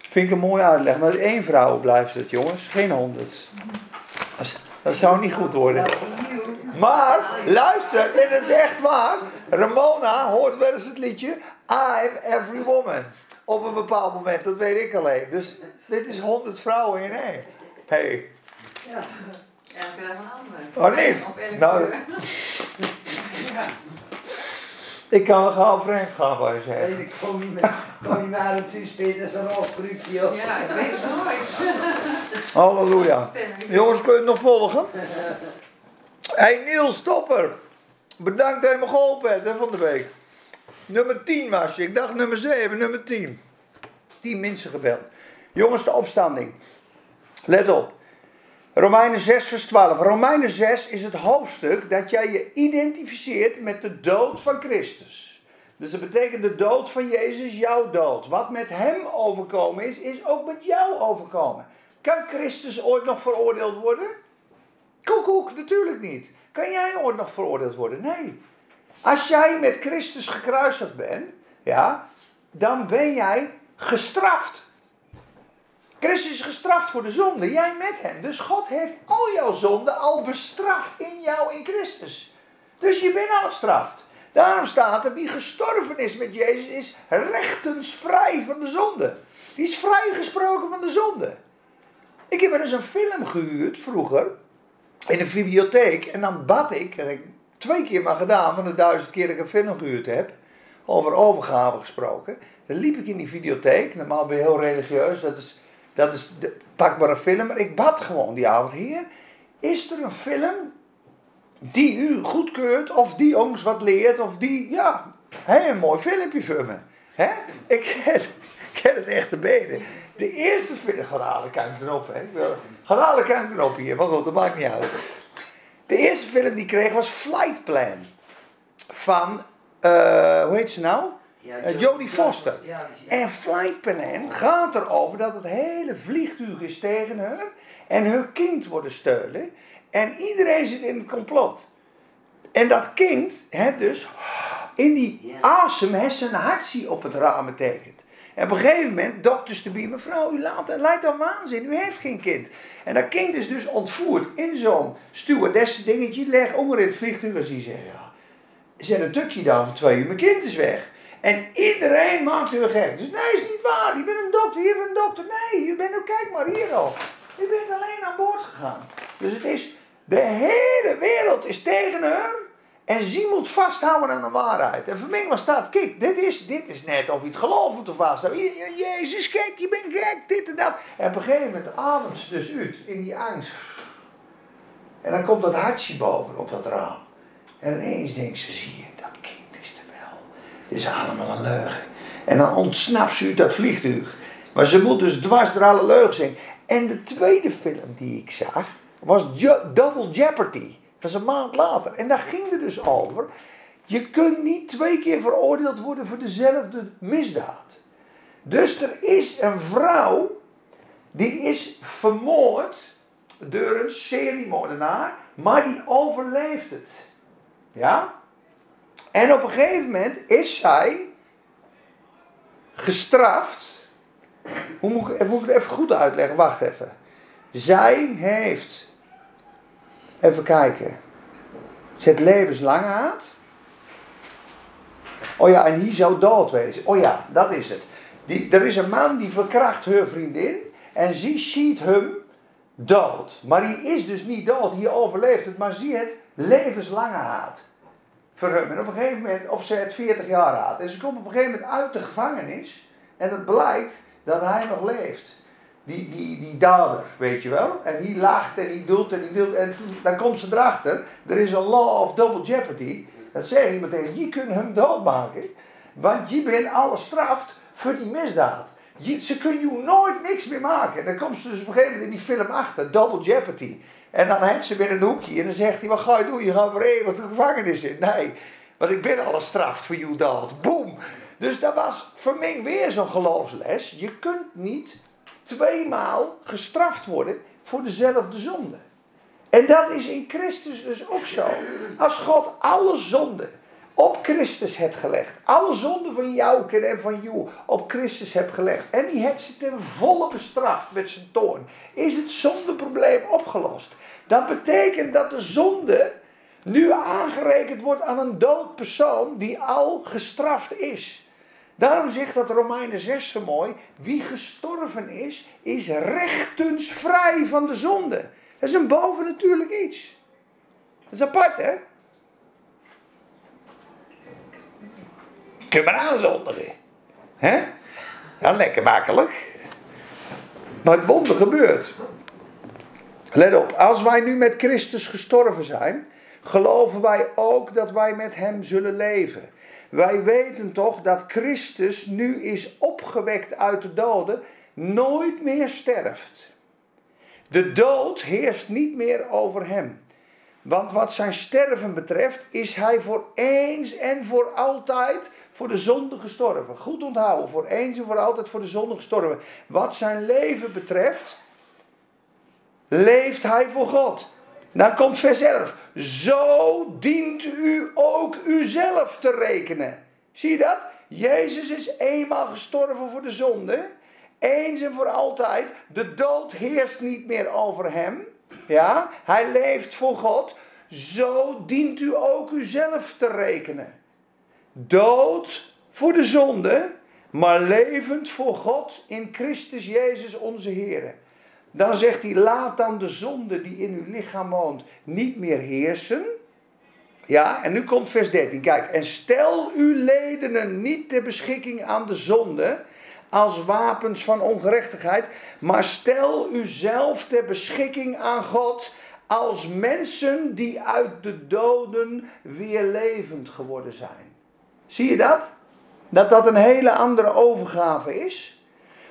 Vind ik een mooie uitleg. Maar één vrouw blijft het, jongens. Geen honderd. Dat zou niet goed worden. Maar, luister, en dat is echt waar. Ramona hoort wel eens het liedje I'm every woman op een bepaald moment. Dat weet ik alleen. Dus dit is honderd vrouwen in één. Hey. Ja. Elke andere. Oh nee. Nou, ja. Ik kan nog half vreemd gaan bij je Nee, ik kom niet meer, kom niet meer aan het toespelen, dat is een afbruikje. Ja, ik weet het nooit. Halleluja. Jongens, kun je het nog volgen? Hey Niels Stopper. Bedankt dat je me geholpen hè, van de week. Nummer 10 was je. Ik dacht nummer 7, nummer 10. 10 mensen gebeld. Jongens, de opstanding. Let op. Romeinen 6, vers 12. Romeinen 6 is het hoofdstuk dat jij je identificeert met de dood van Christus. Dus dat betekent de dood van Jezus, jouw dood. Wat met hem overkomen is, is ook met jou overkomen. Kan Christus ooit nog veroordeeld worden? Koekoek, natuurlijk niet. Kan jij ooit nog veroordeeld worden? Nee. Als jij met Christus gekruisigd bent, ja, dan ben jij gestraft. Christus is gestraft voor de zonde, jij met hem. Dus God heeft al jouw zonden al bestraft in jou in Christus. Dus je bent al gestraft. Daarom staat er, wie gestorven is met Jezus, is rechtens vrij van de zonde. Die is vrijgesproken van de zonde. Ik heb er eens een film gehuurd vroeger, in een bibliotheek. En dan bad ik, dat heb ik twee keer maar gedaan, van de duizend keer dat ik een film gehuurd heb, over overgave gesproken. Dan liep ik in die videotheek, normaal ben je heel religieus, dat is dat is de pakbare film. Maar ik bad gewoon die avond. Heer, is er een film die u goedkeurt of die ons wat leert of die, ja, hè, een mooi filmpje voor me. Hè? Ik ken, het echt te benen. De eerste film, ga kan ik erop, hè. Ga kan ik erop hier, maar goed, dat maakt niet uit. De eerste film die ik kreeg was Flight Plan. Van, uh, hoe heet ze nou? Ja, uh, Jodie Foster. Ja, en Flight Plan gaat erover dat het hele vliegtuig is tegen haar. En haar kind worden steunen. En iedereen zit in het complot. En dat kind, hè, dus, in die asem, heeft zijn hartje op het raam betekend. En op een gegeven moment, dokters te bieden, mevrouw, u laat, lijkt al waanzin, u heeft geen kind. En dat kind is dus ontvoerd in zo'n stewardess dingetje, leg onder in het vliegtuig en ze zeggen, ja, zet een tukje dan voor twee uur, mijn kind is weg. En iedereen maakt u gek. Dus nee, is niet waar. Je bent een dokter, je bent een dokter. Nee, je bent, kijk maar hier al. Je bent alleen aan boord gegaan. Dus het is, de hele wereld is tegen haar. En ze moet vasthouden aan de waarheid. En voor mij was dat, kijk, dit is, dit is net of je het geloof moet vasthouden. Jezus, kijk, je bent gek, dit en dat. En op een gegeven moment ademt ze dus uit in die angst. En dan komt dat hartje boven op dat raam. En ineens denkt ze, zie je, dat kind dit is allemaal een leugen. En dan ontsnapt ze dat vliegtuig. Maar ze moet dus dwars door alle leugens zijn. En de tweede film die ik zag was Double Jeopardy. Dat is een maand later. En daar ging het dus over. Je kunt niet twee keer veroordeeld worden voor dezelfde misdaad. Dus er is een vrouw die is vermoord door een seriemoordenaar, maar die overleeft het. Ja? En op een gegeven moment is zij gestraft. Hoe moet ik, moet ik het even goed uitleggen? Wacht even. Zij heeft. Even kijken. Ze heeft levenslang gehad. Oh ja, en hier zou dood wezen. Oh ja, dat is het. Die, er is een man die verkracht haar vriendin. En ze ziet hem dood. Maar die is dus niet dood. Hier overleeft het. Maar ze heeft levenslange haat voor hem. En op een gegeven moment, of ze het 40 jaar had. En ze komt op een gegeven moment uit de gevangenis. En het blijkt dat hij nog leeft. Die, die, die dader, weet je wel. En die lacht en die doet en die doet. En dan komt ze erachter. Er is een law of double jeopardy. Dat zegt iemand tegen je kunt hem doodmaken. Want je bent alles straft voor die misdaad. Je, ze kunnen je nooit niks meer maken. En dan komt ze dus op een gegeven moment in die film achter. Double jeopardy. En dan heeft ze weer een hoekje en dan zegt hij, wat ga je doen? Je gaat voor eeuwig de gevangenis in. Nee, want ik ben al gestraft voor jou dat. Boom. Dus dat was voor mij weer zo'n geloofsles. Je kunt niet tweemaal gestraft worden voor dezelfde zonde. En dat is in Christus dus ook zo. Als God alle zonden op Christus heeft gelegd. Alle zonden van jou en van jou op Christus hebt gelegd. En die heeft ze ten volle bestraft met zijn toorn. Is het zondeprobleem opgelost. Dat betekent dat de zonde nu aangerekend wordt aan een dood persoon die al gestraft is. Daarom zegt dat Romeinen 6 zo mooi: wie gestorven is, is rechtens vrij van de zonde. Dat is een bovennatuurlijk iets. Dat is apart, hè? Kun je maar aanzondigen. Hè? Ja, lekker makkelijk. Maar het wonder gebeurt. Let op, als wij nu met Christus gestorven zijn, geloven wij ook dat wij met Hem zullen leven. Wij weten toch dat Christus nu is opgewekt uit de doden, nooit meer sterft. De dood heerst niet meer over Hem. Want wat zijn sterven betreft, is Hij voor eens en voor altijd voor de zonde gestorven. Goed onthouden, voor eens en voor altijd voor de zonde gestorven. Wat zijn leven betreft, leeft hij voor God. Dan komt vers 11. Zo dient u ook uzelf te rekenen. Zie je dat? Jezus is eenmaal gestorven voor de zonde. Eens en voor altijd. De dood heerst niet meer over hem. Ja, hij leeft voor God. Zo dient u ook uzelf te rekenen. Dood voor de zonde, maar levend voor God in Christus Jezus onze Heer. Dan zegt hij, laat dan de zonde die in uw lichaam woont niet meer heersen. Ja, en nu komt vers 13. Kijk, en stel uw ledenen niet ter beschikking aan de zonde als wapens van ongerechtigheid, maar stel uzelf ter beschikking aan God als mensen die uit de doden weer levend geworden zijn. Zie je dat? Dat dat een hele andere overgave is.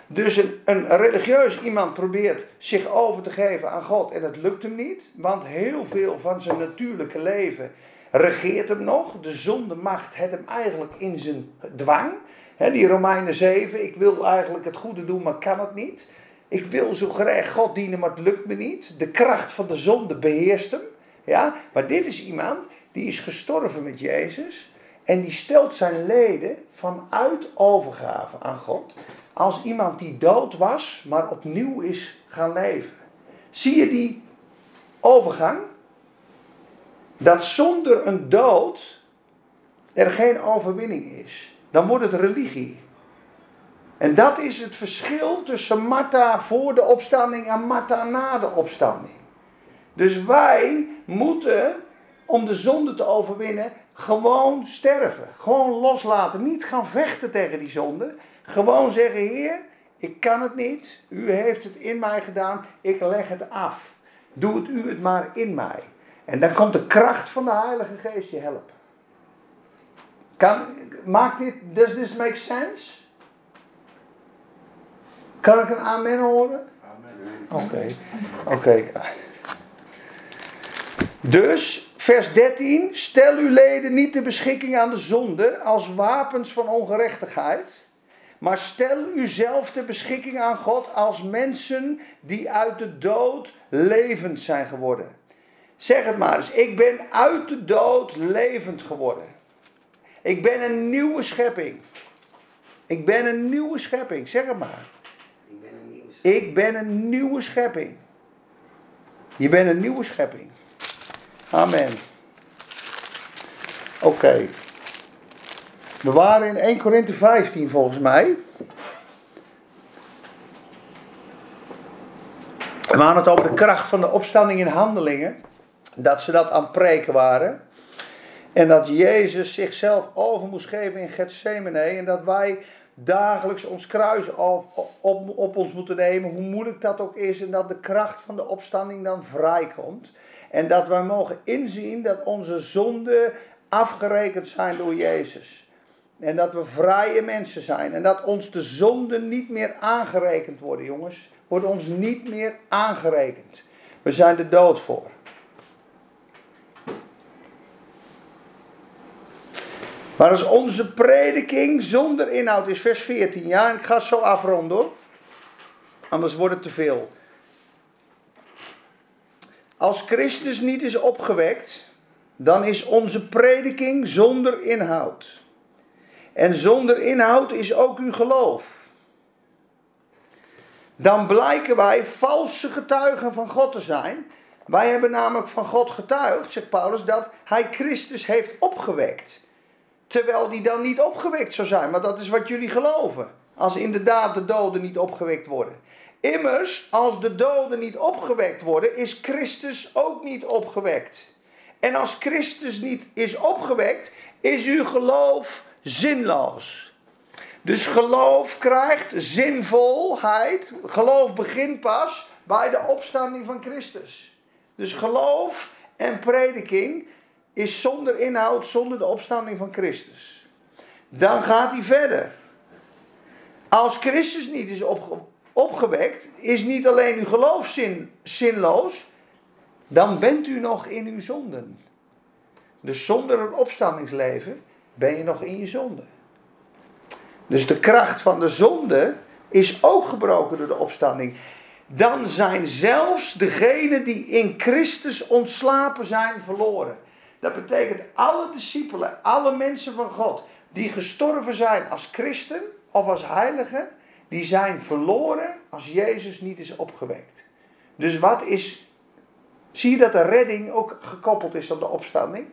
Dus een, religieus iemand probeert zich over te geven aan God en het lukt hem niet, want heel veel van zijn natuurlijke leven regeert hem nog. De zondemacht heeft hem eigenlijk in zijn dwang. die Romeinen 7, ik wil eigenlijk het goede doen, maar kan het niet. Ik wil zo graag God dienen, maar het lukt me niet. De kracht van de zonde beheerst hem. Ja? Maar dit is iemand die is gestorven met Jezus. En die stelt zijn leden vanuit overgave aan God als iemand die dood was, maar opnieuw is gaan leven. Zie je die overgang? Dat zonder een dood er geen overwinning is. Dan wordt het religie. En dat is het verschil tussen Martha voor de opstanding en Martha na de opstanding. Dus wij moeten, om de zonde te overwinnen, gewoon sterven. Gewoon loslaten. Niet gaan vechten tegen die zonde. Gewoon zeggen, Heer, ik kan het niet. U heeft het in mij gedaan. Ik leg het af. Doe het u het maar in mij. En dan komt de kracht van de Heilige Geest je helpen. Kan, maakt dit, does this make sense? Kan ik een amen horen? Amen. Oké, oké. Dus, vers 13. Stel uw leden niet ter beschikking aan de zonde als wapens van ongerechtigheid maar stel uzelf ter beschikking aan God als mensen die uit de dood levend zijn geworden. Zeg het maar eens. Ik ben uit de dood levend geworden. Ik ben een nieuwe schepping. Ik ben een nieuwe schepping. Zeg het maar. Ik ben een nieuwe schepping. Ik ben een nieuwe schepping. Je bent een nieuwe schepping. Amen. Oké. We waren in 1 Korinthe 15 volgens mij. We hadden het over de kracht van de opstanding in handelingen. Dat ze dat aan het preken waren. En dat Jezus zichzelf over moest geven in Gethsemane. En dat wij dagelijks ons kruis op, op, op, ons moeten nemen. Hoe moeilijk dat ook is. En dat de kracht van de opstanding dan vrijkomt. En dat wij mogen inzien dat onze zonden afgerekend zijn door Jezus. En dat we vrije mensen zijn. En dat ons de zonden niet meer aangerekend worden, jongens. Wordt ons niet meer aangerekend. We zijn de dood voor. Maar als onze prediking zonder inhoud is, vers 14. Ja, ik ga zo afronden. Anders wordt het te veel. Als Christus niet is opgewekt, dan is onze prediking zonder inhoud. En zonder inhoud is ook uw geloof. Dan blijken wij valse getuigen van God te zijn. Wij hebben namelijk van God getuigd, zegt Paulus, dat hij Christus heeft opgewekt. Terwijl die dan niet opgewekt zou zijn. Maar dat is wat jullie geloven. Als inderdaad de doden niet opgewekt worden. Immers, als de doden niet opgewekt worden, is Christus ook niet opgewekt. En als Christus niet is opgewekt, is uw geloof zinloos. Dus geloof krijgt zinvolheid. Geloof begint pas bij de opstanding van Christus. Dus geloof en prediking is zonder inhoud, zonder de opstanding van Christus. Dan gaat hij verder. Als Christus niet is opgewekt, is niet alleen uw geloof zin, zinloos, dan bent u nog in uw zonden. Dus zonder een opstandingsleven ben je nog in je zonde. Dus de kracht van de zonde is ook gebroken door de opstanding. Dan zijn zelfs degenen die in Christus ontslapen zijn verloren. Dat betekent alle discipelen, alle mensen van God die gestorven zijn als christen of als heilige, die zijn verloren als Jezus niet is opgewekt. Dus wat is, zie je dat de redding ook gekoppeld is aan de opstanding?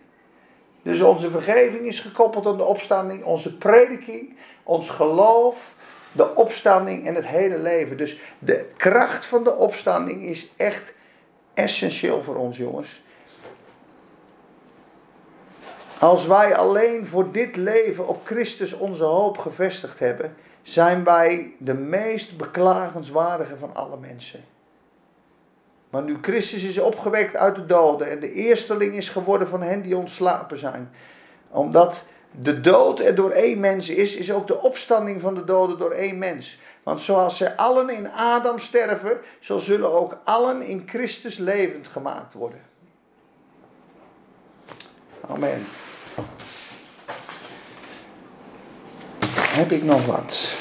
Dus onze vergeving is gekoppeld aan de opstanding, onze prediking, ons geloof, de opstanding en het hele leven. Dus de kracht van de opstanding is echt essentieel voor ons, jongens. Als wij alleen voor dit leven op Christus onze hoop gevestigd hebben, zijn wij de meest beklagenswaardige van alle mensen. Maar nu Christus is opgewekt uit de doden en de eersteling is geworden van hen die ontslapen zijn. Omdat de dood er door één mens is, is ook de opstanding van de doden door één mens. Want zoals zij allen in Adam sterven, zo zullen ook allen in Christus levend gemaakt worden. Amen. Heb ik nog wat?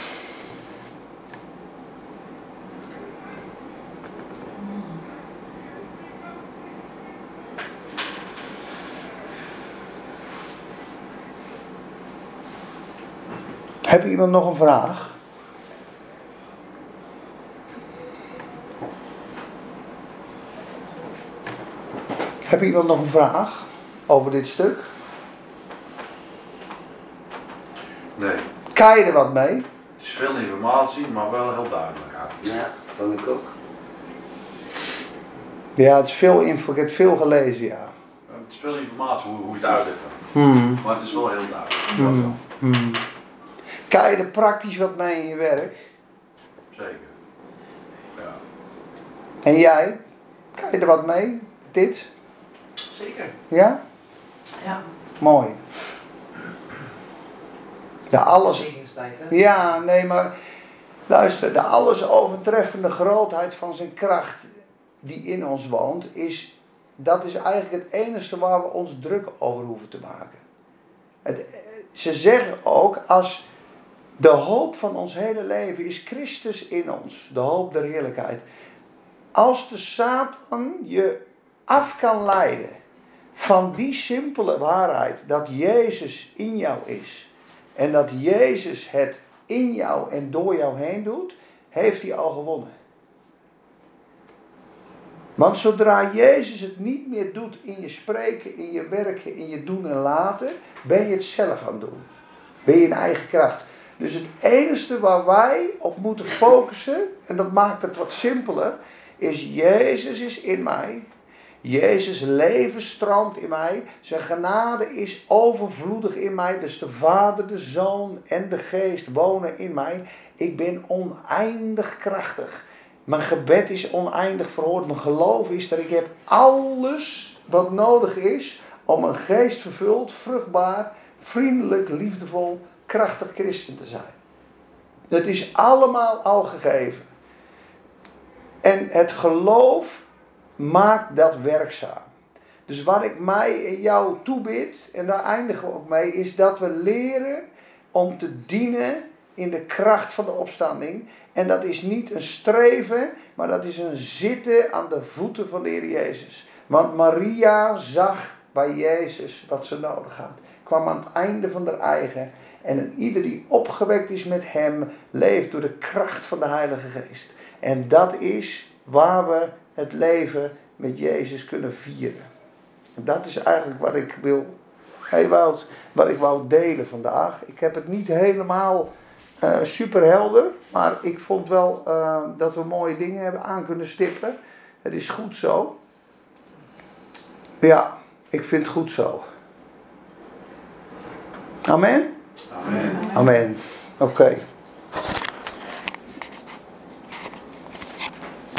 Heb iemand nog een vraag? Heb iemand nog een vraag over dit stuk? Nee. Kan je er wat mee? Het is veel informatie, maar wel heel duidelijk. Ja, vond ik ook. Ja, het is veel info. Ik heb veel gelezen, ja. Het is veel informatie hoe, hoe je het uitlegt. Hmm. Maar het is wel heel duidelijk. Hmm. Kan je er praktisch wat mee in je werk? Zeker. Ja. En jij? Kan je er wat mee? Dit? Zeker. Ja? Ja. Mooi. De alles. Ja, nee, maar luister, de alles overtreffende grootheid van zijn kracht die in ons woont, is, dat is eigenlijk het enige waar we ons druk over hoeven te maken. Het, ze zeggen ook, als de hoop van ons hele leven is Christus in ons, de hoop der heerlijkheid. Als de Satan je af kan leiden van die simpele waarheid dat Jezus in jou is en dat Jezus het in jou en door jou heen doet, heeft hij al gewonnen. Want zodra Jezus het niet meer doet in je spreken, in je werken, in je doen en laten, ben je het zelf aan het doen. Ben je in eigen kracht. Dus het enige waar wij op moeten focussen, en dat maakt het wat simpeler, is Jezus is in mij. Jezus leven stroomt in mij. Zijn genade is overvloedig in mij. Dus de Vader, de Zoon en de Geest wonen in mij. Ik ben oneindig krachtig. Mijn gebed is oneindig verhoord. Mijn geloof is dat ik heb alles wat nodig is om een geest vervuld, vruchtbaar, vriendelijk, liefdevol krachtig christen te zijn. Het is allemaal al gegeven. En het geloof maakt dat werkzaam. Dus wat ik mij en jou toebid, en daar eindigen we ook mee, is dat we leren om te dienen in de kracht van de opstanding. En dat is niet een streven, maar dat is een zitten aan de voeten van de Heer Jezus. Want Maria zag bij Jezus wat ze nodig had. Kwam aan het einde van haar eigen en een ieder die opgewekt is met hem, leeft door de kracht van de Heilige Geest. En dat is waar we het leven met Jezus kunnen vieren. En dat is eigenlijk wat ik wil, wat ik wou delen vandaag. Ik heb het niet helemaal uh, super helder, maar ik vond wel uh, dat we mooie dingen hebben aan kunnen stippen. Het is goed zo. Ja, ik vind het goed zo. Amen. Amen. Amen. Oké.